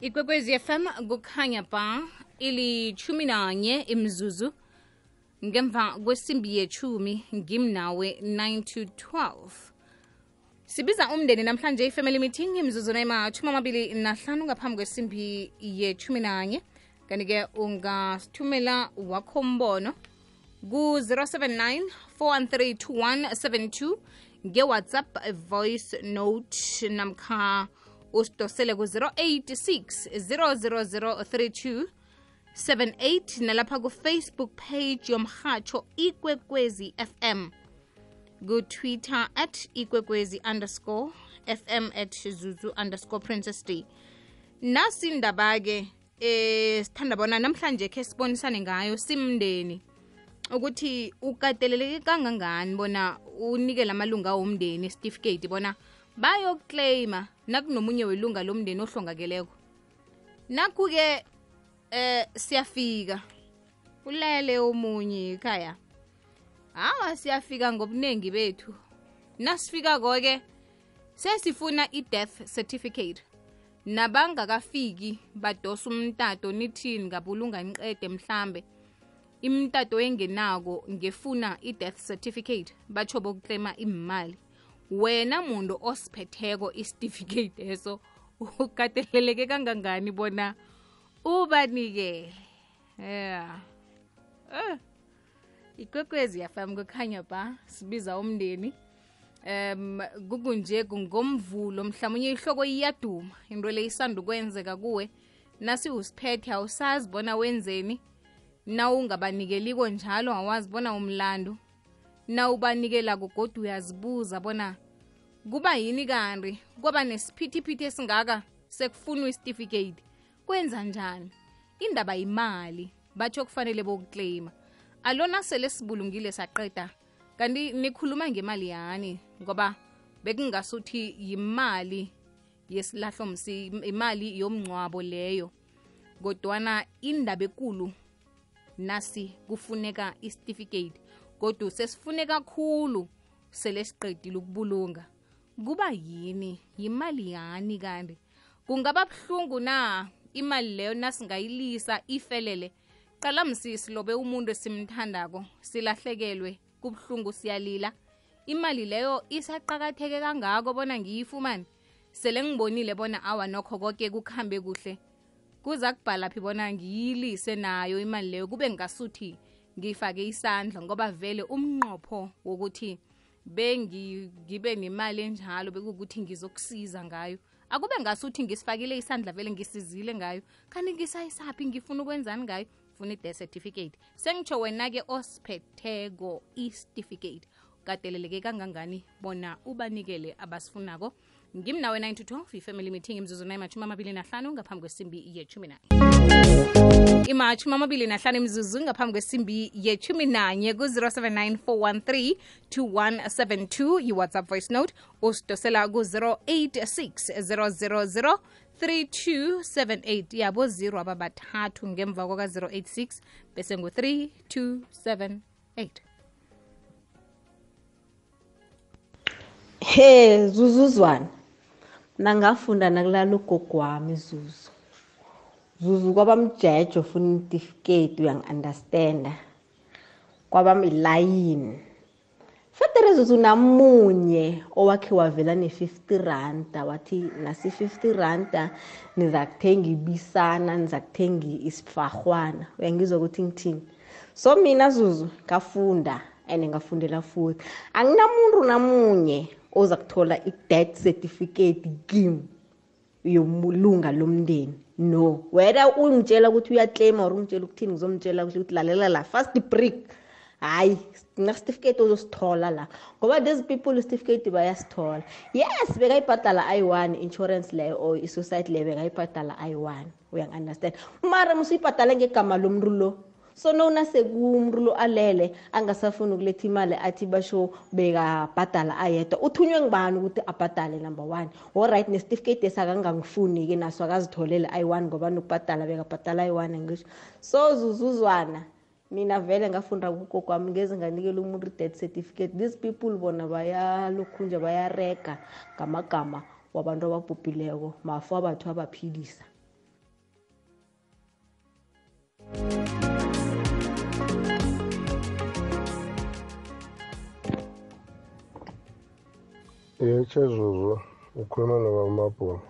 ikwekwezi fm kukhanya ba ilithumi nanye imzuzu. Ngemva kwesimbi yechumi ngimnawe 9 to 12 sibiza umndeni namhlanje i-family meeting imzuzwana ema-chumi amabili nahlanu ngaphambi kwesimbi yechumi nanye kanti-ke ungasithumela wakho mbono ku-079 413 nge-whatsapp voice note namkha usidosele ku-086 00032 78 nalapha ku-facebook page yomhatsho ikwekwezi fm ku-twitter at ikwekwezi underscore fm at zuzu underscore princess day nasi indaba-ke eh sithanda bona namhlanje khe sibonisane ngayo simndeni ukuthi ukateleleke kangangani bona unikele amalunga womndeni isitifiketi bona bayokuclaima nakunomunye welunga lomndeni ohlongakeleko. Nakhu-ke eh siyafika. Ulele omunye ekhaya. Hawa siyafika ngobuningi bethu. Nasifika-ko-ke sesifuna i-death certificate. Nabangakafiki badosa umtato nithini ngabulunga niqede mhlambe. Imtato engenako ngefuna i-death certificate batsho bokuklema imali. Wena muntu osiphetheko isitifikate eso ukateleleke kangangani bona ubanikele? Yeah. Eh. Ikwekwezi yafam kukhanya ba sibiza umndeni. Um kukunje kungomvulo mhlawumunye ihloko iyaduma into le isanda ukwenzeka kuwe. Nasi usiphethe awusazi bona wenzeni na ungabanikeliko njalo awazi bona umlandu na ubanikelako kodwa uyazibuza bona kuba yini kanti? Kwaba nesiphithiphithi esingaka sekufunwa isitifiketi? Kwenza njani? Indaba yimali batsho kufanele bokuclaima alona sele sibulungile saqeda kanti nikhuluma ngemali yani? Ngoba bekungasuthi yimali yesilahlo msi imali yomngcwabo leyo. Kodwana indaba ekulu nasi kufuneka isitifiketi kodwa sesifuneka kakhulu sele siqedile ukubulunga. Kuba yini? Yimali yani kanti? Kungaba buhlungu na? Imali leyo nasingayilisa ifelele. Qala msisi lobe umuntu esimthandako silahlekelwe kubuhlungu siyalila. Imali leyo isaqakatheke kangako bona ngiyifumane? Sele ngibonile bona awa nokho konke kukuhambe kuhle. Kuza kubhala phi bona ngiyilise nayo imali leyo? Kube ngasuthi ngifake isandla ngoba vele umnqopho wokuthi bengibe nemali enjalo bekukuthi ngizokusiza ngayo. Akube ngasuthi ngisifakile isandla vele ngisizile ngayo. Kanti ngisayisaphi ngifuna ukwenzani ngayo? Funa i-death certificate. Sengitsho wena-ke osiphetheko isitifikate kateleleke kangangani? Bona ubanikele abasifunako. Ngimnawe 9 to 12 i-family meeting imzuzu nayimathumi amabili nahlanu ngaphambi kwesimbi yechumi nanye imachumi amabili nahlanu imzuzu ngaphambi kwesimbi yethumi nanye ku-079 413 2172 yi-whatsapp voice note usidosela ku-086 000 3278 yabo 0 ababathathu ngemva kwaka-086 bese ngu-3278 he zuzuzwana nangafunda nakulala ugogo wami zuzu zuzu kwabamjejo funa itifiketi uyangi-understanda kwabamilayini federe zuzu namunye owakhe wavela ne-50 randa wathi nasi-50 randa niza kuthenga ibisana niza kuthenga isifahwana uyangizwa ukuthi ngithini? So mina zuzu ngafunda and ngafundela futhi. Anginamuntu namunye oza kuthola i-death certificate kim yomlunga lomndeni. No. Wena ungitshela ukuthi uyaclaima or ungitshela ukuthini ngizomtshela ukuthi lalela la first break. Hayi ngesitifiketi ozosithola la. Ngoba these people isitifiketi bayasithola. Yes bekayibhadala i-one insurance leyo or i-society leyo bekayibhadala i-one uyang-understand mara musuyibhadale ngegama lomntu lo so nowuna sekumntu lo alele angasafuni ukuletha imali athi basho bekabhadala ayedwa. Uthunywe ngibani ukuthi abhadale number one? Allright nesitifiketi esakangangifuni-ke naso akazitholele i-one ngoba nokubhadala bekabhadala i-one ngisho so zuzuzwana mina vele ngafunda kugogo wami ngeze nganikela umuntu i-death certificate. These people bona bayalokhunja bayarega ngamagama wabantu ababhubhileko mafu abathu abaphilisa yetshe zuzu ukhuluma nobamabhulu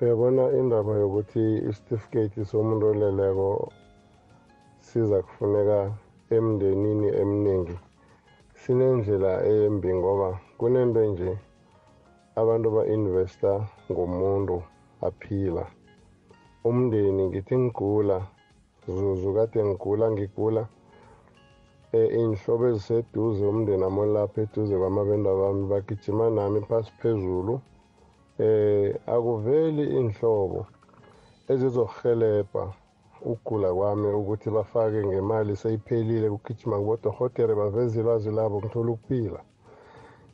uyabona indaba yokuthi isitifiketi somuntu oleleko siza kufuneka emndenini eminingi sinendlela embi ngoba kunento nje abantu ba-investa ngomuntu aphila. Umndeni ngithi ngigula zuzu kade ngigula ngigula. Um iy'nhlobo eziseduze umndeni amolapha eduze kwamabenda bami bagijima nami phasi phezulu. Um akuveli iy'nhlobo ezizohelebha ukugula kwami ukuthi bafake ngemali seyiphelile kugijima kubodohotere baveze ilwazi labo ngithola ukuphila.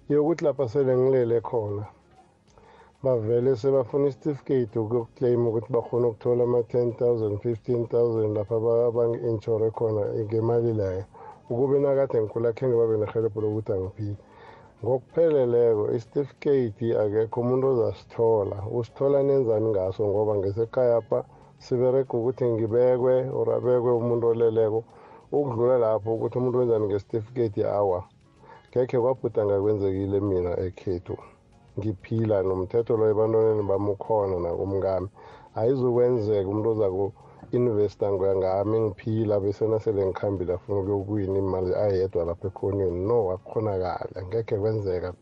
Yokuthi lapha sele ngilele khona bavele sebafuna isitifiketi ukuyokuclaim ukuthi bakhona ukuthola ama-ten thousand fifteen thousand lapha bangi-inshore khona ngemali leyo. Ukube nakade ngikhula khenge babe nehelebho lokuthi angiphile ngokupheleleko isitifiketi akekho umuntu ozasithola. Usithola nenzani ngaso? Ngoba ngesekhaya pha siberega ukuthi ngibekwe or abekwe umuntu oleleko ukudlula lapho ukuthi umuntu wenzani ngesitifiketi awa ngekhe kwabhuda ngakwenzekile mina ekhethu. Ngiphila nomthetho lo ebantwaneni bami ukhona nakumkami ayizukwenzeka umuntu oza ku-investa ngami ngiphila bese nasele ngikhambile afuna ukuyokuwina imali ayedwa lapha ekhoneni no akukhonakali angekhe kwenzeka.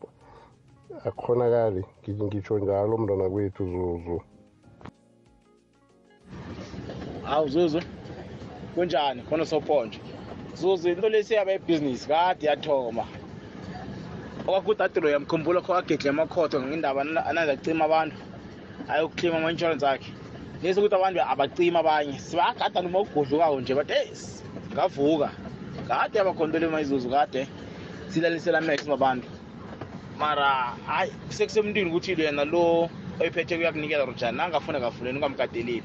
Akukhonakali ngitsho njalo mntwana kwethu zuzu. Hawu zuzu kunjani? Khona soponje zuzu into lesiyaba ibhizinisi kade yathoma. Okwakudadelo yamkhumbula kho agedle amakhotho ngendaba anazacima abantu ayokuklima ama-insurance akhe lesi ukuthi abantu abacima abanye sibagada noma ukugudlukako nje bathi eyi ngavuka kade yabakhondole mayizuzu kade silalisela max babantu mara hayi sekusemntwini ukuthi yena lo oyiphethe kuyakunikela rojani nangafuna kafuleni ungamkadeleli.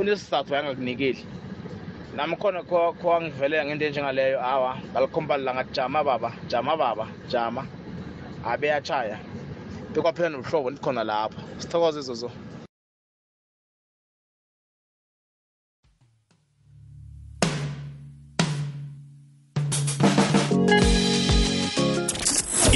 Unesizathu yangakunikeli. Nami khona kwangivelela ngento enjengaleyo awa ngalikhomba langa jama baba jama baba jama. Abeyatshaya bekwaphela nobuhlobo ndikhona lapha. Sithokoze zozo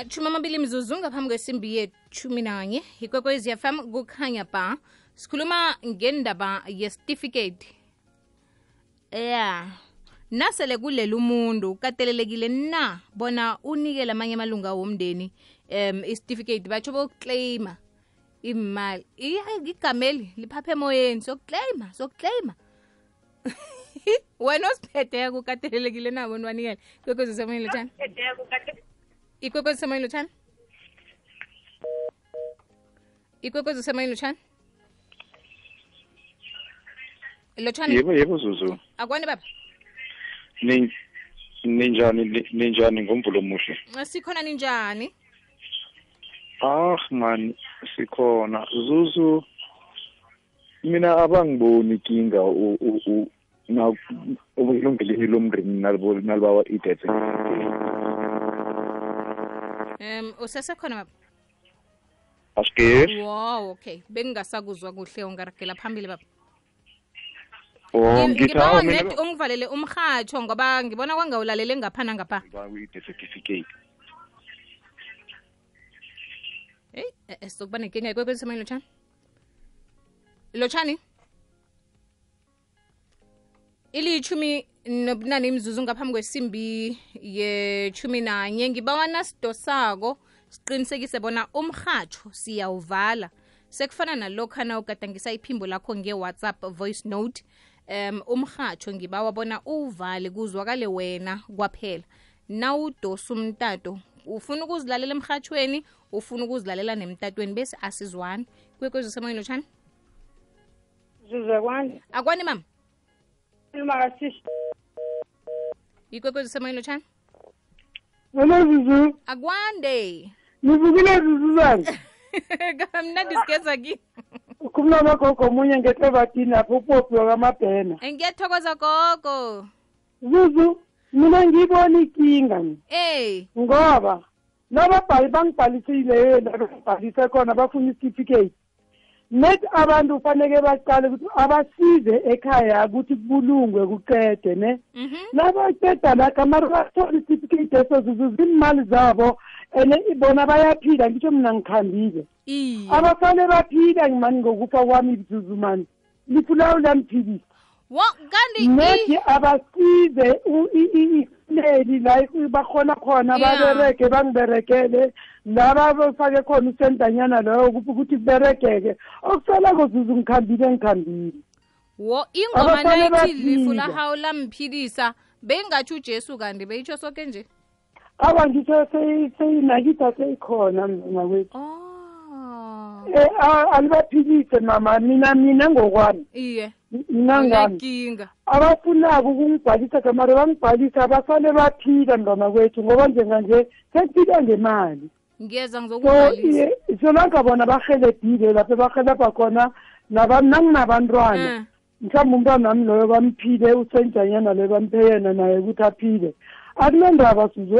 Imatshumi amabili mzuzu ngaphambi kwesimbi yethumi nanye. Ikwekwezi fm kukhanya ba sikhuluma ngendaba yesitifiketi. Ya nasele kulela umuntu katelelekile na bona unikele amanye amalunga womndeni um isitifiketi? Batsho bokuclaima imali. Igameli liphapha emoyeni. Sokuclaima sokuclaima wena osiphetheko ukatelelekile na bona wanikele? Lotshani ikwekwezi semoyeni lotshani ikwekwezi semoyeni lotshani lotshani yebo yebo zuzu. Akwani baba? Ninjani ni- ninjani ngomvulo omuhle? Sikhona ninjani? Ah man sikhona. Zuzu mina abangiboni inkinga u- u- u- na- elungelweni lomndeni nalibawa i-death um usesekhona baba asikeri wow okay. Bengingasakuzwa kuhle ungaragela phambili baba oh ngibawa ungivalele umrhatsho ngoba ngibona kwangawulalele ngapha nangapha. Ngibawa i-death certificate heyi sizokuba nenkinga ikwekwezi semoyeni lotshani? Lotshani? Iliyithumi nobunane imzuzu ngaphambi kwesimbi yechumi nanye ngibawa nasidosako siqinisekise bona umrhatsho siyawuvala. Sekufana nalokhana ugadangisa iphimbo lakho nge-whatsapp voice note um umrhatsho ngibawa bona uwuvale kuzwakale wena kwaphela. Nawudosa umtato ufuna ukuzilalela emrhatshweni ufuna ukuzilalela nemtatweni bese asizwani. Kwekwezi semoyeni lotshani kwani? akwani mama. Kasisi ikwekwezi usemoyeni lotshani wena zizu akwande nivukile zizu zanje kamnandi sigeza kini kunabagogo omunye ngesebatini apho upopi wakamabhena ngiyathokoza gogo zuzu mina ngiyibona ikinga ey ngoba nababhali bangibhalisile yena bebabhalise khona bafuna isitifikate net abantu kufaneke baqale ukuthi abasize ekhaya ukuthi kubulungwe kuqede ne? Mhm. Nabaqeda lakho amari bathola i-certificate esozuzu zimali zabo and bona bayaphila ngisho mina ngikhambile. Iye. Abafane baphila ngimani ngokufa kwami izuzu mani? Lifulawo lamphilisa wo kanti i- nethi abasize ifuleli la bakhona khona Yeah. babereke bangiberekele laba bafake khona usentanyana loyo ukuthi kuberegeke. Okusalako zuzu ngikhambile ngikhambile. Wo ingoma Abafana nayithi lifu baphila. lahawu lamphilisa. Beyingatsho ujesu kanti beyitsho soke nje? Awa ngitsho seyi- seyinakitha seyikhona mna kwethu oh um alibaphilise mama. Mina mina ngokwami. Iye. Mina ngami. Unenkinga abafunako ukungibhalisa gamare bangibhalisa abafane baphila mntwana kwethu ngoba njenganje sekuphila ngemali. Ngiyeza so ngizokubhalisa. iye, solanga bona bahelebhile lapho bahelebha khona naba- nanginabantwana Eh, mhlawumbe umntwana wami loyo bamphile usenjanyana loyo bamphe yena naye ukuthi aphile. Akunendaba suzu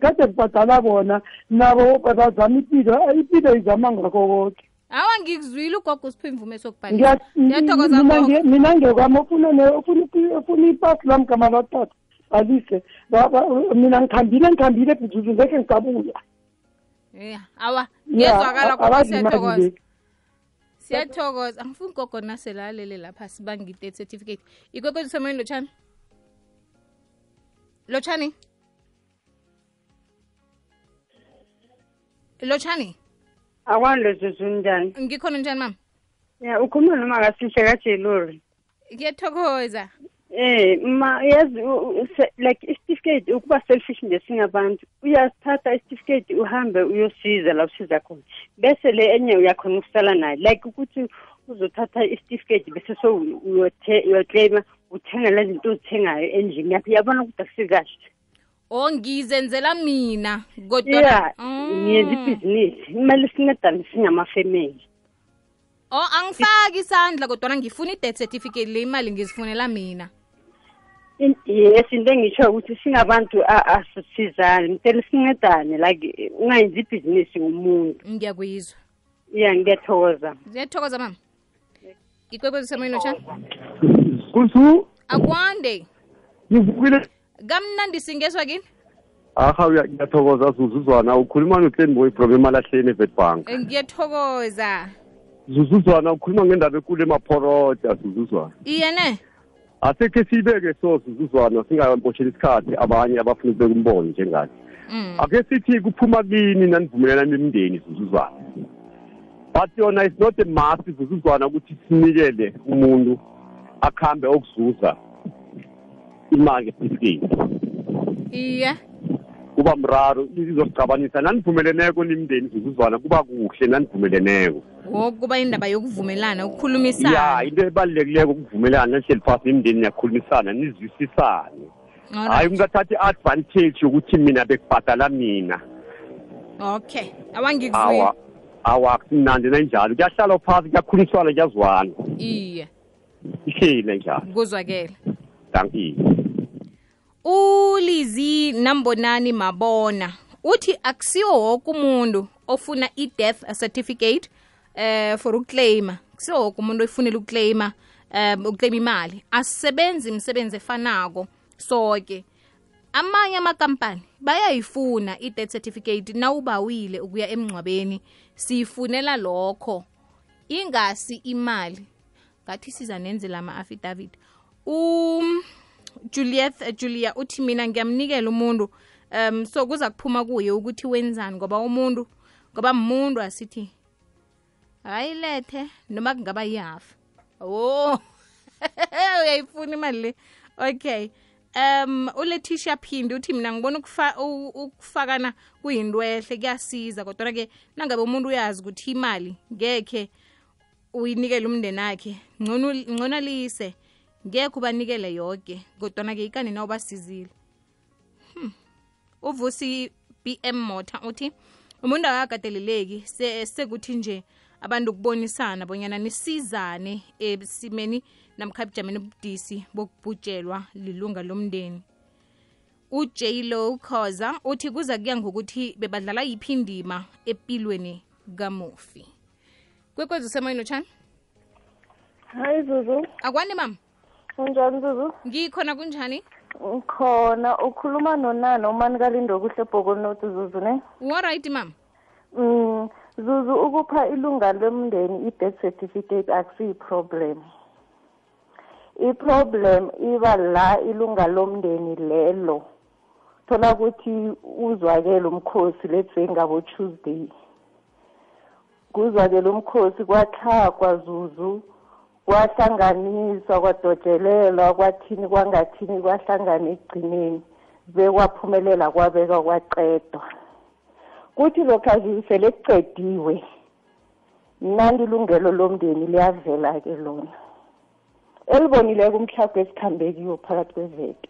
kade kubhadala bona nabo bazama impilo impilo izama ngakho konke awa ngikuzwile ugogo usipho imvume sokubhalisa. Ngiya- ngiyathokoza mina gogo. nge- mina ngekwami ofuna ne- ofuna ipi- ofuna ipasi lami gama latata balise. Ba- ba- mina ngikhambile ngikhambile bhuzuzu ngekhe ngisabuya ya awa Ya, ngezwakala a- gogo abazi imali siyathokoza. le. siyathokoza. Angifuni gogo naselalele lapha sibangi i-death certificate ikwekwezi semoyeni lotshani lotshani lotshani akwandle zuzu njani? Ngikhona njani mama? Ya ukhuluma noma kasihle kajelori. Ngiyathokoza. Eh ma yazi like isitifiketi ukuba selfish nje singabantu uyasithatha isitifiketi uhambe uyosiza la usiza khona. Bese le enye uyakhona ukusala naye. Like ukuthi uzothatha isitifiketi bese so uyoclaima uthenga lezinto zinto ozithengayo endlini yakho uyabona ukuthi akusikahle. O ngizenzela mina kodwa Mm. ngiyenza ibhizinisi. Kumele sincedane singamafemeli. O angifaki isandla kodwana ngifuna i-death certificate le imali ngizifunela mina. Yes into engisho ukuthi singabantu asisizane mtele sincedane like ungayenzi ibhizinisi ngomuntu. Ngiyakuyizwa ya ngiyathokoza. Ngiyathokoza mama. Ikwekwezi lotshani kusu akwande. Ngivukile kamnandi singezwa kini? Aha uya- ngiyathokoza zuzuzwana. Ukhuluma nohleni boy from emalahleni evetbank Eh, ngiyathokoza. Zuzuzwana ukhuluma ngendaba ekulu emaphorota zuzuzwana. Iye ne? Asekhe siyibeke so zuzuzwana singabosheli isikhathi abanye abafuna ukubeka umbono njengani Mm. ake sithi kuphuma kini nanivumelana nemindeni zuzuzwana. But yona is not a must zuzuzwana ukuthi sinikele umuntu akuhambe okuzuza imali ngesitifiketi iye. Kuba mraro izosicabanisa. Nanivumeleneko nimndeni zuzuzwana kuba kuhle nanivumeleneko. Wokuba indaba yokuvumelana ya ukukhulumisana into ebalulekileko ukuvumelana nanihleli phasi imndeni niyakhulumisana nizwisisane. Hayi Alright. ungathatha i-advantage yokuthi mina bekubhadala mina. Okay. Awangikuzwile. Awa awa akusimnandi nanjalo kuyahlalwa phasi kuyakhulumiswana kuyazwana. Iye. Ihleli njalo kuzwakele danki ulizi nambonani mabona. Uthi akusiwo woke umuntu ofuna i-death certificate eh for ukuclaima kusiwo woke umuntu oyifunela ukuclaima um ukuclaima imali. Asisebenzi imisebenzi efanako soke. Amanye amakampani bayayifuna i-death certificate nawubawile ukuya emngcwabeni. Siyifunela lokho. Ingasi imali ngathi siza nenze lama affidavit u Juliet uh, Julia uthi mina ngiyamnikela umuntu um so kuza kuphuma kuye ukuthi wenzani ngoba umuntu ngoba umuntu asithi ayilethe noma kungaba yihafu oh uyayifuna imali le? Okay. Um uletisha phindi uthi mina ngibona ukufa- ukufakana kuyinto ehle kuyasiza kodwa ke nangabe umuntu uyazi ukuthi imali ngekhe uyinikele umndeni akhe ngcono lise ngekhe ubanikele yoke kodwana ke ikani na ubasizile. Hmm. uvusi bm motor uthi umuntu akakateleleki se- sekuthi nje abantu kubonisana bonyana nisizane esimeni namkhabujameni ubudisi bokubhujelwa lilunga lomndeni. Uj lo khoza uthi kuza kuya ngokuthi bebadlala yiphi indima empilweni kamufi kwekwezi usemoyeni lotshani hayi zuzu. Akwani mama unjani zuzu? Ngikhona kunjani? Khona ukhuluma nonana umani kalindo kuhle ebhokolinothi zuzu ne? Waright mama um zuzu ukupha ilunga lomndeni i-death certificate akusiyi-problem. I-problem iba la ilunga lomndeni lelo. Thola ukuthi uzwakele umkhosi let's say ngabo-tuesday kuzwakele umkhosi kwatlhagwa zuzu kwahlanganiswa kwadojelelwa kwathini kwangathini kwahlangana ekugcineni bekwaphumelela kwabeka kwaqedwa. Kuthi lokhu sele kucediwe mnandi ilungelo lomndeni liyavela-ke lona. Elibonileko umhlago esikhambe kiwo phakathi kweveke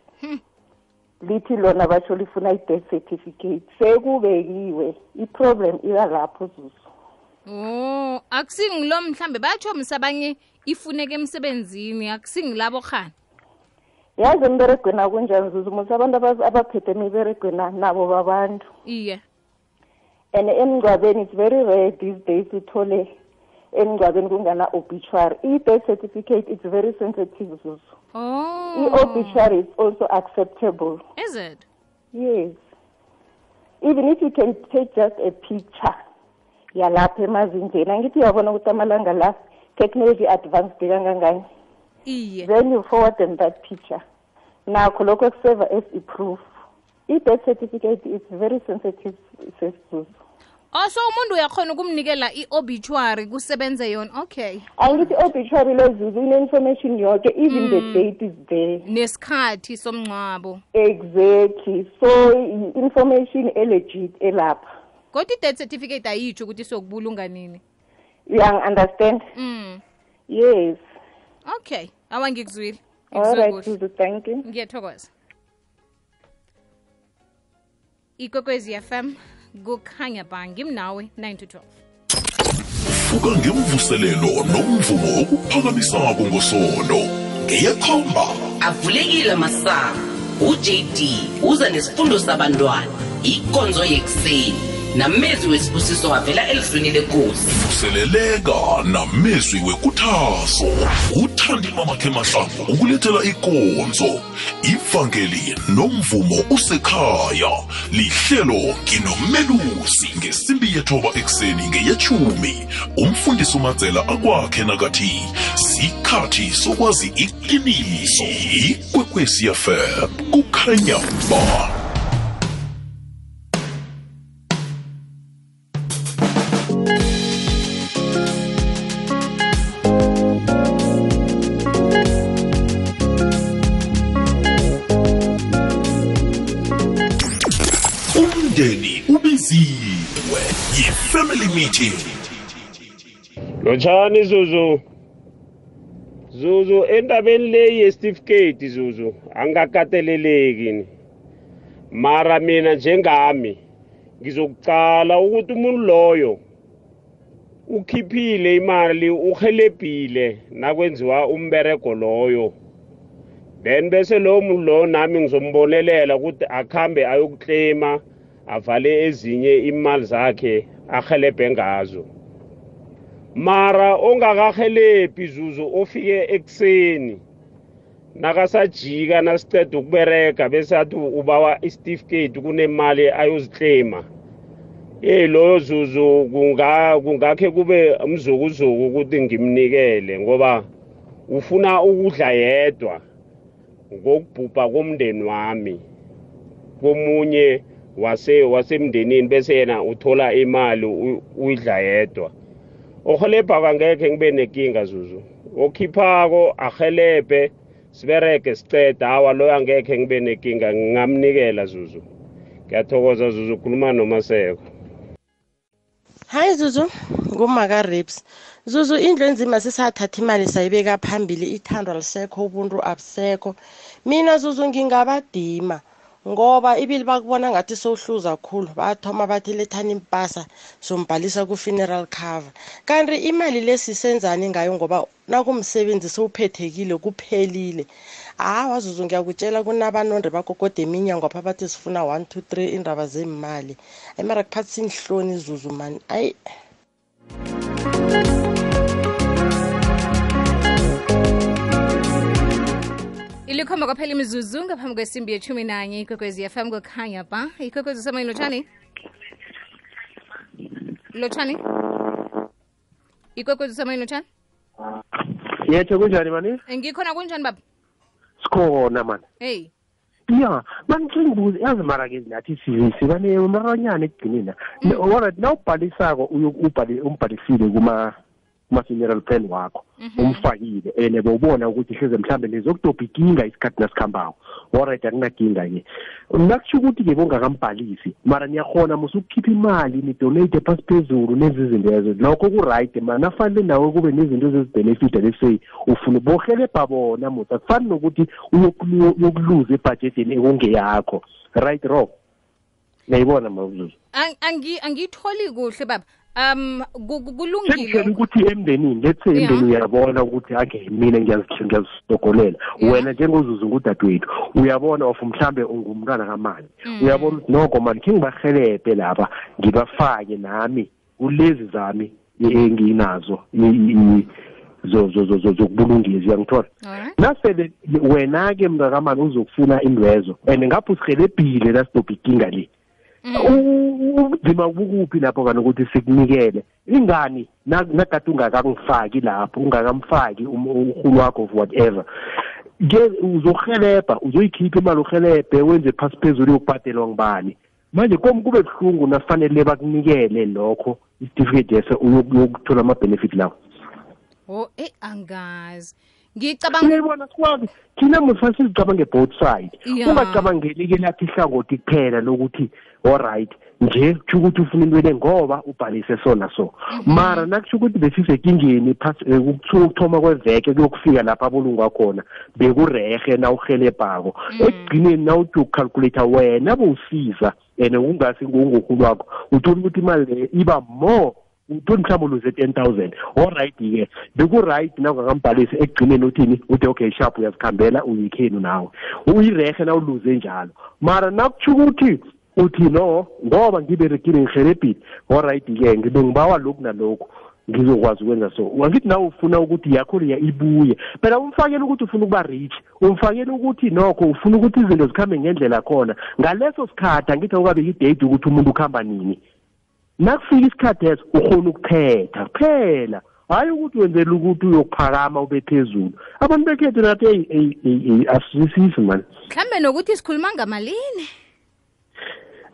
lithi lona basho lifuna i-death certificate sekubekiwe i-problem iba lapho zuzu oh akusingilo mhlambe batsho msabanye ifuneka emsebenzini akusingilabo khani yazi emberegweni akunjani zuzu musa abantu abaphethe emiberegweni nabo babantu. Iye. And emngcwabeni it's very rare these days uthole emngcwabeni kungana obituary i-death certificate it's very sensitive zuzu. Oh. I-obituary is also acceptable. Is it? Yes. Even if you can take just a picture yalapha emazinjeni angithi uyabona ukuthi amalanga la technology advanced kangangani? Iye. Then you forward them that picture nakho lokho kuseva as i-proof i-death certificate is very sensitive sesizuzu oh so umuntu uyakhona ukumnikela i-obituary kusebenze yona? Okay. Angithi obituary lezuzu ine-information yoke even the date is there. Nesikhathi somngcwabo. Exactly. So i-information elegit elapha kodwa i-death certificate ayitsho ukuthi sokubulunga nini? Uyang-understand mm. Yes. Okay awa ngikuzwile. All right kuhle. thank you. Ngiyathokoza. Ikwekwezi fm kukhanya ba ngimnawe 9 to 12 vuka ngemvuselelo nomvumo okuphakamisako ngosono ngeyekhomba. Avulekile masango ujd uza nesifundo sabantwana. Ikonzo yekuseni namezi wesibusiso avela elizweni lenkosi. Vuseleleka namezwi wekuthaso. Uthandi mamakhe mahlangu ukulethela ikonzo. Ivangeli nomvumo usekhaya. Lihlelo nginomelusi ngesimbi yethoba ekuseni ngeyechumi umfundisi umadzela akwakhe nakathi sikhathi sokwazi iqiniso. Ikwekwesiyafem kukhanya ba. Lotshani zuzu? Zuzu endabeni leyi yesitifiketi zuzu angakateleleki mara mina njengami ngizokucala ukuthi umuntu loyo ukhiphile imali uhelebhile nakwenziwa umberego loyo. Then bese lowo muntu loyo nami ngizombonelela ukuthi akhambe ayokuklema avale ezinye imali zakhe ahelebhe ngazo. Mara ongakahelebhi zuzu ofike ekuseni. Nakasajika nasiceda ukubereka bese athi ubawa isitifiketi kunemali ayoziklema. Yeyi loyo zuzu kunga- kungakhe kube mzukuzuku ukuthi ngimnikele ngoba ufuna ukudla yedwa ngokubhubha komndeni wami. Komunye wase wasemndenini bese yena uthola imali uyidla yedwa. Ohelebha kangekhe ngibe nenkinga zuzu. Okhiphako ahelebhe siberege siceda hawa loyo angekhe ngibe nenkinga ngingamnikela zuzu. Ngiyathokoza zuzu khuluma nomaseko hayi zuzu ngumaka rapes zuzu indlu enzima sisathatha imali sayibeka phambili ithando alisekho ubuntu abusekho. Mina zuzu ngingabadima. Ngoba ibili bakubona ngathi sowuhluza khulu bathoma bathi lethani impasa sombhalisa ku-funeral cover. Kanti imali lesisenzani ngayo ngoba nakumsebenzi sowuphethekile kuphelile. Hawa zuzu ngiyakutshela kunabanonde bagogoda eminyango apha bathi sifuna one two three iindaba zemali ayi mara kuphathisa iinhloni zuzu mani ayi. Ilikhomba kwaphela imizuzu ngaphambi kwesimbi yeshumi nanye ikwekwezi fm kokhanya ba ikwekwezi usemoyeni lotshani? Lotshani? Ikwekwezi usemoyeni lotshani? Yetho kunjani mani? Ngikhona kunjani baba? Sikhona mani. Hey. Ya mangicingibuze yazi mara ke nathi sibanemaranyana ekugcinina alright na? Ubhalisako umbhalisile kuma kuma-funeral plan wakho. Umfakile and bowubona ukuthi hleze mhlawumbe nizokudobha ikinga isikhathi nasikhambako alright akunakinga-ke nakusho ukuthi-ke bongakambhalisi mara niyakhona musukukhipha imali nidonate phasi phezulu nezi zinto ezo lokho ku-right ma nafanele nawe kube nezinto ezezibhenefita lesey ufuna bohelebha bona musa kufani nokuthi uyokuluza ebhajedeni ekungeyakho. Right wrong ngiyayibona mawuzuzu? Ang- angi- angiyitholi kuhle baba. Um ku- ku- kulungile ukuthi emndenini let's say emndeni uyabona ukuthi ake mina ngiyazi- ngiyazidogolela wena njengozuzu ngudadewethu uyabona of mhlambe ungumntwana kamani uyabona ukuthi noko mani khe ngibahelebhe lapha ngibafake nami kulezi zami enginazo zokubulungisa uyangithola? Nasele wena-ke mntakamani uzokufuna indwezo and ngapho usihelebhile nasidobha ikinga le. Ubunzima bukuphi lapho kanti ukuthi sikunikele? Ingani? Na- nagade ungakangifaki lapho ungakamfaki um- urhulu wakho of whatever. Ke uzohelebha uzoyikhipha imali uhelebhe wenze phasi phezulu yokubhadelwa ngibani manje kom kube buhlungu nafanele bakunikele lokho isitifiketi ese uyokuthola ama-benefit lawo. Oh eyi angazi. Ngicabanga uyayibona sikwazi. Thina musase sicabange both side. Ya. ungacabangeli-ke lathi ihlangothi kuphela lokuthi alright nje kusho ukuthi ufuna intwele ngoba ubhalise so na so. Mara nakusho ukuthi besisekingeni eh, ukuthu- ukuthoma kweveke kuyokufika lapha abulungwa khona bekurehe na uhelebhako ekugcineni nawuthi ukucalculata wena bowusiza and kungasi ngungurhulu wakho uthola ukuthi imali leyo iba more uthoni mhlawumbe uluze ten thousand. Alright-ke beku-right nawungakambhalisi ekugcineni uthini uthi okay sharp uyazikhambela uyikhenu nawe. Uyirehe nawuluze njalo. Mara nakutsho ukuthi uthi no ngoba ngiberegile ngihelebhile alright-ke ngibe ngibawa lokhu nalokhu. Ngizokwazi ukwenza so. Angithi nawe ufuna ukuthi yakho leya ibuye. Phela umfakele ukuthi ufuna ukuba rich. Umfakele ukuthi nokho ufuna ukuthi izinto zikhambe ngendlela khona. Ngaleso sikhathi angithi awukabeki idate ukuthi umuntu ukuhamba nini. Nakufika isikhathi eso ukhona ukuphetha kuphela. Hhayi ukuthi wenzela ukuthi uyokuphakama ube phezulu. Abantu bekhethu nathi eyi eyi eyi eyi asizwisisi mani mhlambe nokuthi sikhuluma ngamalini?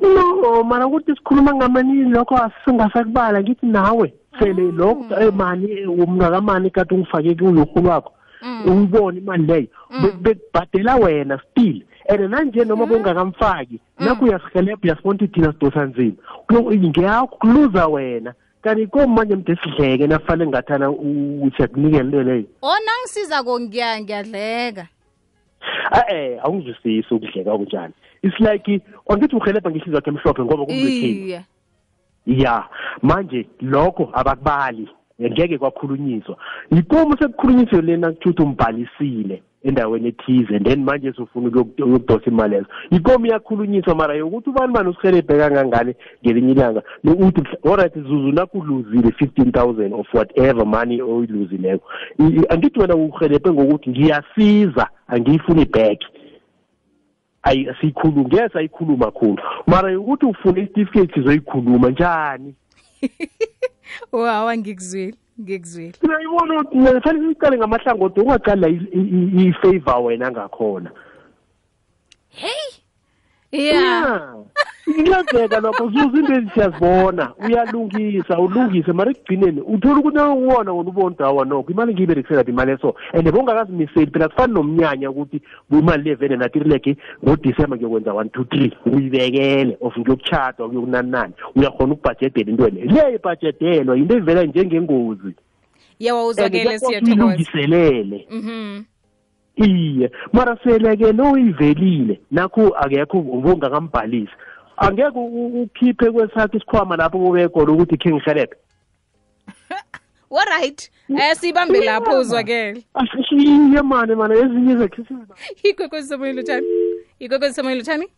No mara ukuthi sikhuluma ngamanini lokho asingasakubala. Ngithi nawe sele lokho eh, mani umnakamani kade ungifake kuyorhulu wakho uyibone imali leyo. Be- bekubhadela wena still. And nanje noma bungakamfaki nakho uyasihelebha uyasibona ukuthi thina sidosa nzima. Ngeyakho kuluza wena. Kanti komanje mde sidleke nafanele ngathana siyakunikela into leyo. O nangisizako ngiya- ngiyadleka. E-e awungizwisisi ukudleka kunjani it's like angithi uhelebha ngehliziyo yakhe emhlophe ngoba kumbekheni iye. ya manje lokho abakubali ngeke kwakhulunyiswa. Yikomo sekukhulunyiswe lena kuthuthi umbhalisile endaweni ethize and then manje sufuna ukuyok- ukudosa imali lezo. Yikomo iyakhulunyiswa mara yokuthi ubani bani usihelebhe kangangani ngelinye ilanga. Uthi alright zuzu nakuluzile fifteen thousand of whatever money oyiluzileko. Angithi wena uhelebhe ngokuthi ngiyasiza angiyifuni back. Ayi siyikhuluma ngeke sayikhuluma khulu. Mara ukuthi ufune isitifiketi sizoyikhuluma njani? Wawa ngikuzwile ngikuzwile uyayibona ukuthi fanele ngamahlangothi ungaqala i-favor wena ngakhona ya kuyenzeka lokho zuza into ezi siyazibona. Uyalungisa ulungise. Mara ekugcineni uthola ukuthi nawuwona wona ubona ukuthi hawa nokho imali ngiyiberekisela phi imali eso. And bongakazimiseli phela kufani nomnyanya ukuthi imali le vele nathi rileke ngodisemba ngiyokwenza one two three. Uyibekele of ngiyokutshada kuyokunani uyakhona ukubhajedela into le. Le ibhajedelwa yinto evela njengengozi. And uzwakele siyathokoza. uyilungiselele mhm iye mara sele-ke lo uyivelile nakho akekho ubungakambhalisi. Angeke ukhiphe kwesakho isikhwama lapho kubekona ukuthi khe ngihelebhe alright um siyibambe lapho uzwakele. Iye mane mane ezinye zekhe ikwekwezi somoyeni lotshani ikwekwezi somoyeni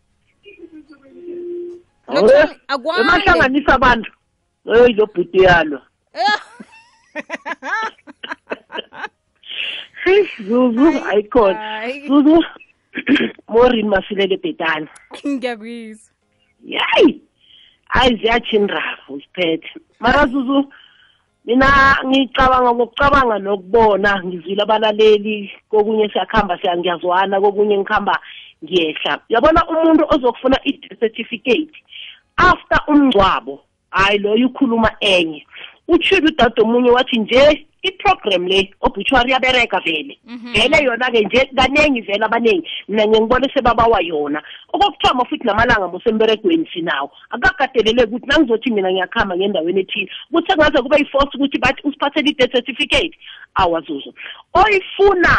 akwande. emahlanganisa abantu. Eyi lo bhuti yalo Zuzu ayikhona zuzu morin masilele bhetani ngiyakuyizwa yayi hayi ziyatshindra usiphethe mara zuzu mina ngicabanga ngokucabanga nokubona ngizwile abalaleli kokunye siyakuhamba siya ngiyazwana kokunye ngikhamba ngiyehla. Uyabona umuntu ozokufuna i-death certificate after umngcwabo hayi loyo ukhuluma enye utshile udade omunye wathi nje i-program le obituary iyabereka vele. Vele yona-ke nje kaningi vele abaningi mina ngiyengibona sebabawa yona. Okokuthoma futhi namalanga mosemberegweni sinawo akukakateleleki ukuthi nangizothi mina ngiyakuhamba ngendaweni ethile kuthi engaze kube yi-force ukuthi bathi usiphathele i-death certificate? Awazuzo oyifuna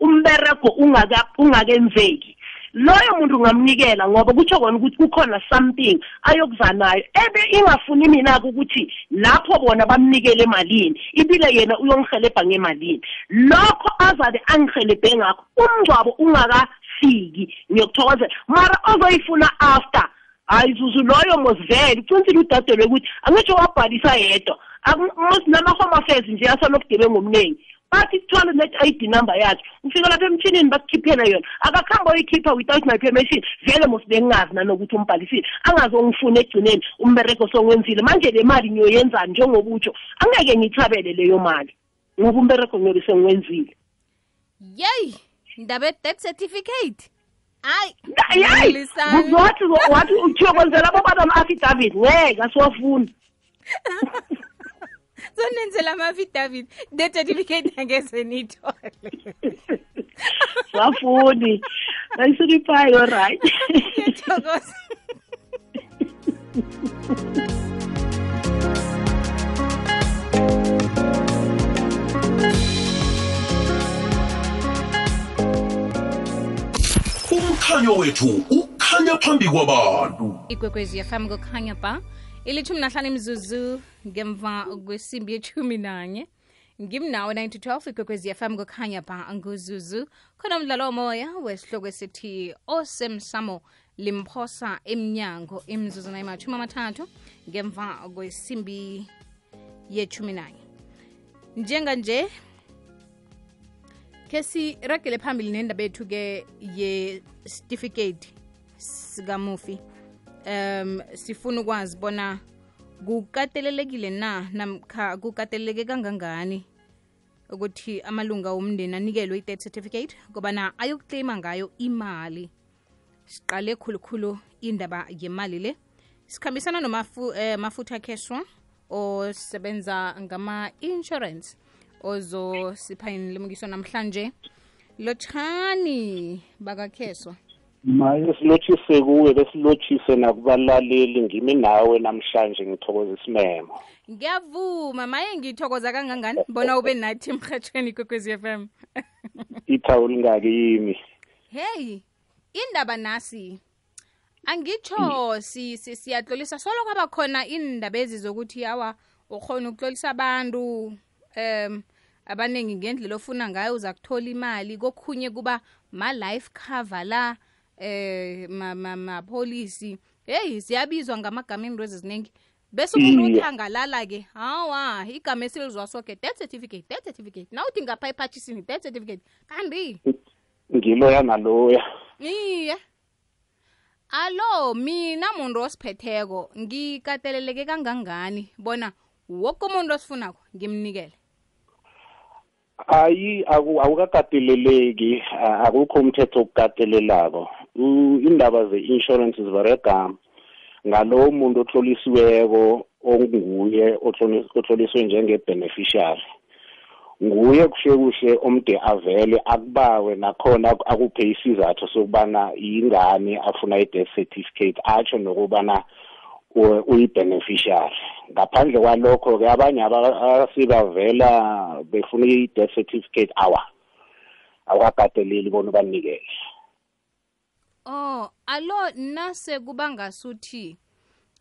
umberego ungaka- ungakenzeki. Loyo muntu ungamnikela ngoba kutsho kona ukuthi kukhona something ayokuza nayo. Ebe ingafuni mina-ke ukuthi lapho bona bamnikele emalini ibile yena uyongihelebha ngemalini. Lokho azabe angihelebhe ngakho umngcwabo ungakafiki ngiyokuthokozela. Mara ozoyifuna after hayi zuzu loyo mosivele uqinisile udadelo ukuthi angitsho wabhalisa yedwa. Nama-home affairs nje asanobugebengu omningi bathi kuthwale net-i d number yakhe ufika lapha emtshinini bakukhiphela yona akakuhamba oyikhipha without my permission vele mos bengingazi nanokuthi umbhalisile angazongifuna egcineni umbereko songwenzile manje le mali ngiyoyenzani njengoba utsho angeke ngiyithabele leyo mali ngoba umbereko ngiyobe sengiwenzile yeyi ndaba ye-death certificate hayi wathi uthiyo kwenzela abo bana ama-affidavit ngeke asiwafuni sonenzela ama-affidavit death certificate angeze niyithole wafuni ayisiliphayi oright ngiyathokoza umkhanyo wethu ukhanya phambi kwabantu. Ikwekwezi yafam kukhanya ba ilithumi nahlanu imzuzu ngemva kwesimbi yethumi nanye. Ngimnawe 912 ikwekwezi fm kukhanya ba nguzuzu. Khona umdlalo womoya wesihloko esithi osemsamo limphosa emnyango imzuzu nayimathumi amathathu ngemva kwesimbi yethumi nanye. Njenganje khe siragele phambili nendaba yethu-ke ye-certificate sikamufi um sifuna ukwazi bona kukatelelekile na namkha kukateleleke kangangani ukuthi amalunga omndeni anikelwe i-death certificate? Kobana ayokuclaima ngayo imali siqale khulukhulu indaba yemali le. Sikhambisana nomafutha keswa osebenza ngama-insurance ozosipha lemukiso namhlanje. Lotshani bakakheswa maye silotshise kuwe besilotshise nakubalaleli ngimi nawe namhlanje ngithokoza isimemo. Ngiyavuma maye ngithokoza kangangani? Bona ube nathi emhatshweni kwekwezi f m. Ithawu lingakimi heyi indaba nasi? Angitsho si, si, siyatlolisa. Solo kwaba khona indaba ezi zokuthi awa ukhona ukutlolisa abantu um abaningi ngendlela ofuna ngayo uza kuthola imali. Kokhunye kuba ma-life cover la eh mapholisi ma, heyi ziyabizwa ngamagama into eziziningi. Bese umuntu uthi angalala-ke hawa igama esilizwa soke death certificate death certificate. Nawuthi ngapha ephathisini death certificate. Kanti? Ngiloya naloya iye. Alo mina muntu osiphetheko ngikateleleke kangangani? Bona woke umuntu osifunako ngimnikele. Hayi awukakateleleki akukho umthetho okukatelelako indaba ze-insurance ziberega ngalowo muntu otlolisiweko onguye otloliswe njenge-beneficiary. Nguye kuhle kuhle omde avele akubawe nakhona akuphe isizathu sokubana yingani afuna i-death certificate atsho nokubana uyi-beneficiary. Ngaphandle kwalokho-ke abanye asibavela befuna i-death certificate awa awukakateleli bona ubanikele. Oh, alo nase kubanga ngasuthi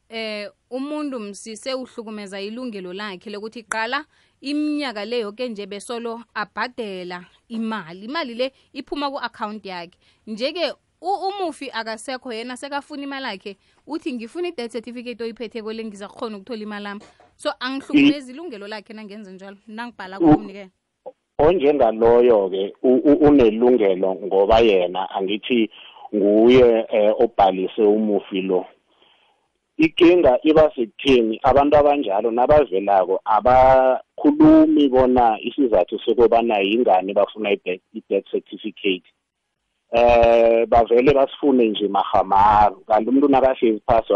eh umuntu msise uhlukumeza ilungelo lakhe lokuthi qala iminyaka le yoke nje besolo abhadela imali. Imali le iphuma ku-account yakhe. Njeke umufi akasekho yena sekafuna imali yakhe uthi ngifuna i-death certificate oyiphethe kwele ngiza kukhona ukuthola imali ami so angihlukumezi ilungelo lakhe nangenze njalo. Nangibhala kumnike onjengaloyo-ke unelungelo ngoba yena angithi nguye eh, obhalise umufi lo. Ikinga iba sekutheni abantu abanjalo nabavelako abakhulumi bona isizathu sokubana yingani bafuna i-death certificate. Eh bavele basifune nje mahamaru kanti umuntu nakahlezi phasi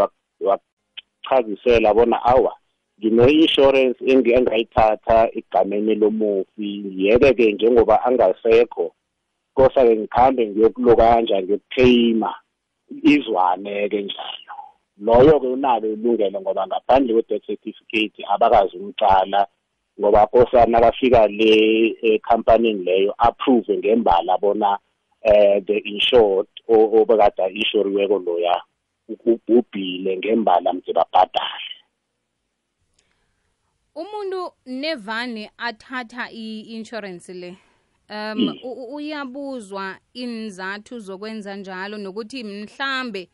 wachazisela bona awa ngine-insurance engayithatha egameni lomufi. Yeke-ke njengoba angasekho kosa-ke ngikhambe ngiyokulokanja ngiyokuclaima izwane-ke njalo. Loyo-ke unalo ilungelo ngoba ngaphandle kwe-death certificate abakazi umcala ngoba kosa nakafika le ekhampanini leyo approve ngembala bona eh the insured obekade inshoriweko loya ubhubhile ngembala mde babhadale. Umuntu nevane athatha i-insurance le? Um uyabuzwa inzathu zokwenza njalo nokuthi mhlambe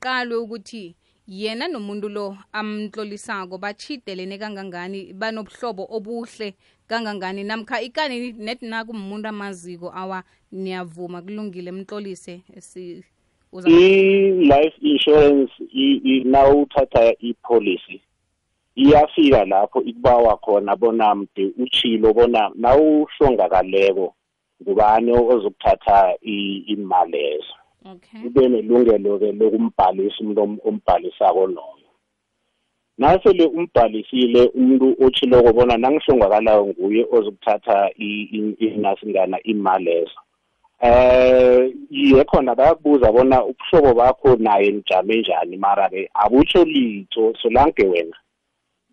qalwe ukuthi yena nomuntu lo amtlolisako bachidelene kangangani banobuhlobo obuhle kangangani? Namkha ikani net nakumuntu amaziko awa niyavuma kulungile mtlolise i-life insurance nawuthatha i-policy iyafika lapho ikubawa khona bona mde uchilo bona nawuhlongakaleko ngubani ozokuthatha imali lezo okay. Ube nelungelo-ke lokumbhalisa umuntu ombhalisako loyo. Nasele umbhalisile umuntu otshiloko bona nangihlongakalayo nguye ozokuthatha inasingana imali lezo eh yiye khona bayakubuza bona ubuhlobo bakho naye nijame njani mara-ke abutsho litho solanke wena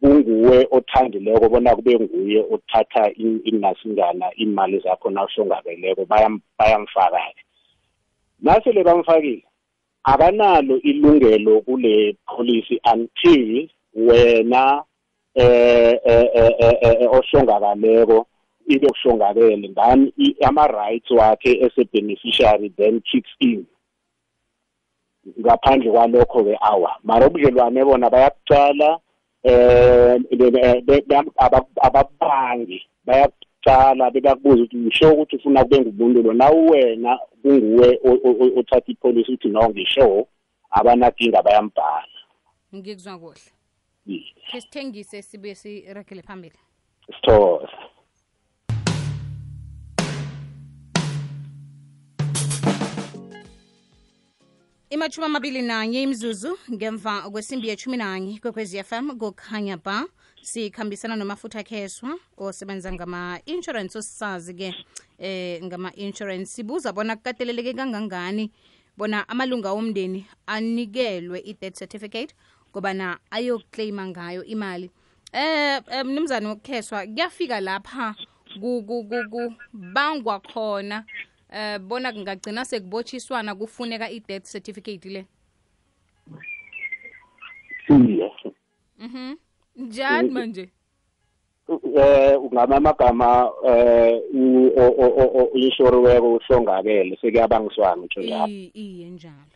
kunguwe othandileko bona kube nguye othatha inasingana imali zakho nawuhlongakeleko bayamfaka-ke. Nasele bamfakile akanalo ilungelo kule policy until wena eh eh ohlongakaleko ibe kuhlongakele ngani ama-rights wakhe ese-beneficiary then kicks in. Ngaphandle kwalokho-ke awa mara ubudlelwane bona bayakucala eh ababangi bayakucala bebakubuza ukuthi ngisho ukuthi ufuna kube ngumuntu lo nawuwena kunguwe othatha ipolisi ukuthi no ngisho abanakinga bayambhala. Ngikuzwa kuhle. Ke sithengise sibuye siregele phambili. Sithoza imathumi amabili nanye imzuzu ngemva kwesimbi yethumi nanye kwekwezi fm kukhanya ba sikhambisana nomafutha akheswa osebenza ngama-insurance osisazi-ke eh ngama-insurance. Sibuza bona kukateleleke kangangani bona amalunga omndeni anikelwe i-death certificate kobana ayoclaima ngayo imali. Eh mnumzane wokukheswa kuyafika lapha kubangwa khona eh bona kungagcina sekubotshiswana kufuneka i-death certificate le? Iye mhm. Njani manje? Eh ngamagama eh inshoriweko uhlongakele sekuyabangiswana ngisho lapho. Iye njalo.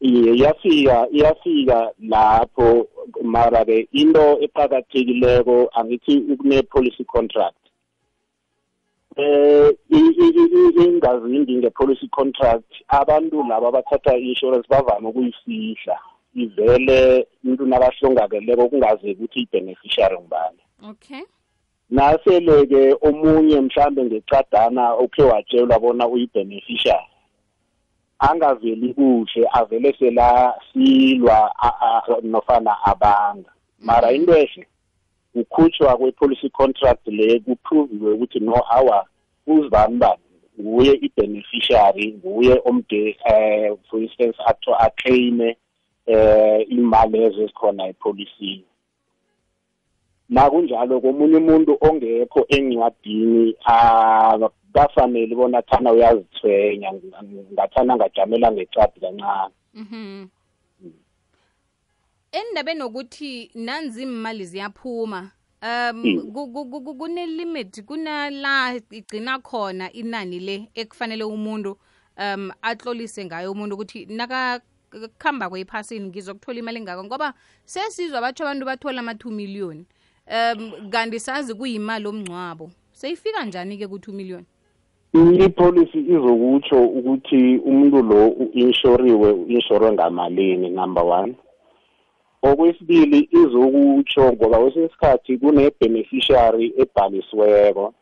Iye iyafika iyafika lapho mara ke into eqhakathekileko angithi ukune policy contract. Eh ingazindi nge-policy contract. Abantu laba abathatha i-insurance bavame ukuyifihla. Ivele umuntu nakahlongakeleko kungaze ukuthi i-beneficiary ngubani. Okay. Nasele-ke omunye mhlambe ngecadana okhe watshelwa bona uyi-beneficiary angaveli kuhle avele sela silwa nofana abanga. Mara into ehle ukhutshwa kwe-policy contract le kupruviwe ukuthi no awa uzibani bani nguye i-beneficiary nguye omde eh for instance atho aclaime eh imali lezo ezikhona epolisini nakunjalo komunye umuntu ongekho encwadini kafanele bona thana uyazithwenya ngathana ngajamela ngecadi kancane Mhm. Endabeni nokuthi nanzi imali ziyaphuma. Um Mm. ku- ku- ku- kune limit kunala igcina khona inani le ekufanele umuntu um atlolise ngayo umuntu ukuthi naka kuhamba kwephasini ngizokuthola imali engako? Ngoba sesizwa batsho abantu bathola ama-two million. Um kanti sazi kuyimali omngcwabo seyifika njani-ke ku-two million? Ipolicy izokutsho ukuthi umuntu lo u-inshoriwe u-inshorwe ngamalini number one okwesibili izokutsho ngoba kwesinye isikhathi kune-beneficiary ebhalisiweko.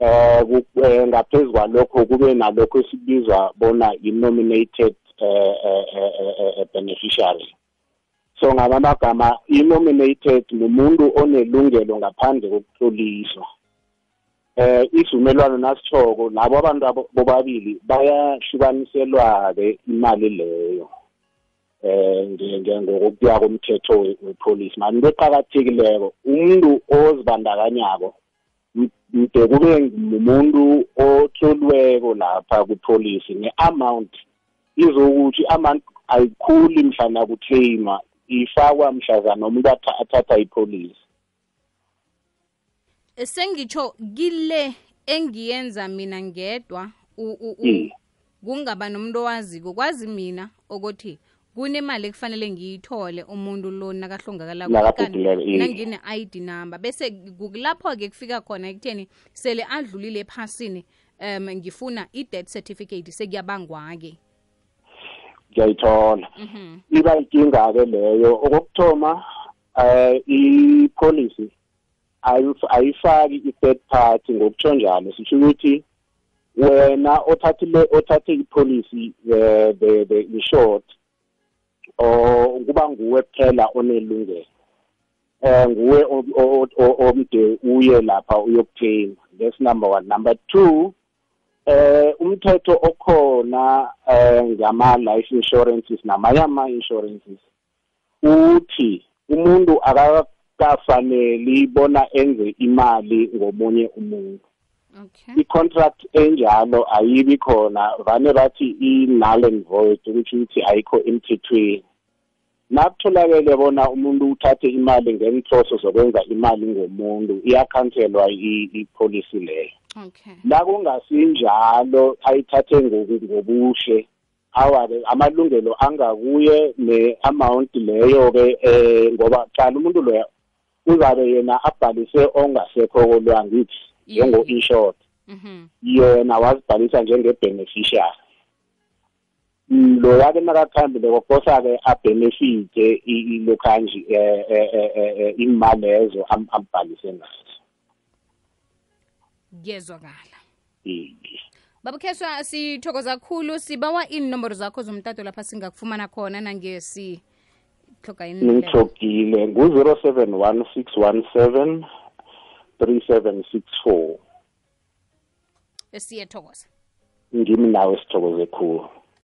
Eh, ngaphezu kwalokho kube nalokho esibizwa bona i-nominated eh, beneficiary. So ngamamagama i-nominated ngumuntu onelungelo ngaphandle kokutloliswa. Eh isivumelwano nasitshoko labo abantu bobabili bayahlukaniselwa-ke imali leyo. Eh nge- nge- ngokuya komthetho we- wepolice mani into eqakathekileko umuntu ozibandakanyako mde kube ngumuntu otloliweko lapha kwipolice ne-amount izokuthi amount ayikhuli mhlana kuclaima ifakwa mhlazana umuntu atha- athatha ipolice sengitsho kile engiyenza mina ngedwa u- u- u- Mm. kungaba nomuntu owaziko. Kwazi mina ukuthi kunemali ekufanele ngiyithole umuntu lo nakahlongakala nangine id number. Bese kulapho-ke kufika khona ekutheni sele adlulile ephasini um ngifuna i-death certificate sekuyabangwa-ke. Ngiyayithola. Mhm. iba inkinga-ke leyo. Okokuthoma um i-policy ayif- ayifaki i-third party ngokutsho njalo. Sitsho ukuthi wena othathile othathe ipolicy the the the insured o kuba nguwe kuphela onelungelo. Eh nguwe o- o- o- omde uye lapha uyokuthenga that's number one. Number two eh umthetho okhona eh ngama life insurances namanye ama insurances uthi umuntu akakafaneli bona enze imali ngomunye umuntu. I-contract enjalo ayibi khona. Vane bathi i-null and void ukuthi ukuthi ayikho emthethweni. Nakutholakele bona umuntu uthathe imali ngenhloso zokwenza imali ngomuntu iyakhanselwa i- ipolicy leyo. Okay. La kungasinjalo ayithathe ngoku- ngobuhle awa-ke amalungelo angakuye ne-amount leyo-ke eh ngoba cala umuntu loya uzabe yena abhalise ongasekho kolwangithi njengo-insured yena wazibhalisa njenge-beneficiary. Loya-ke nakakuhambile kokosa-ke abhenefite ilokhanji um imali lezo am- ambhalise nazo kuyezwakala babukheswa sithokoza kakhulu sibawa inomboro zakho zomtato lapha singakufumana khona nangesi hloga ngimthogile ngu-zero seven one six one seven three seven six four. Siyethokoza ngimi nawe sithokoze khulu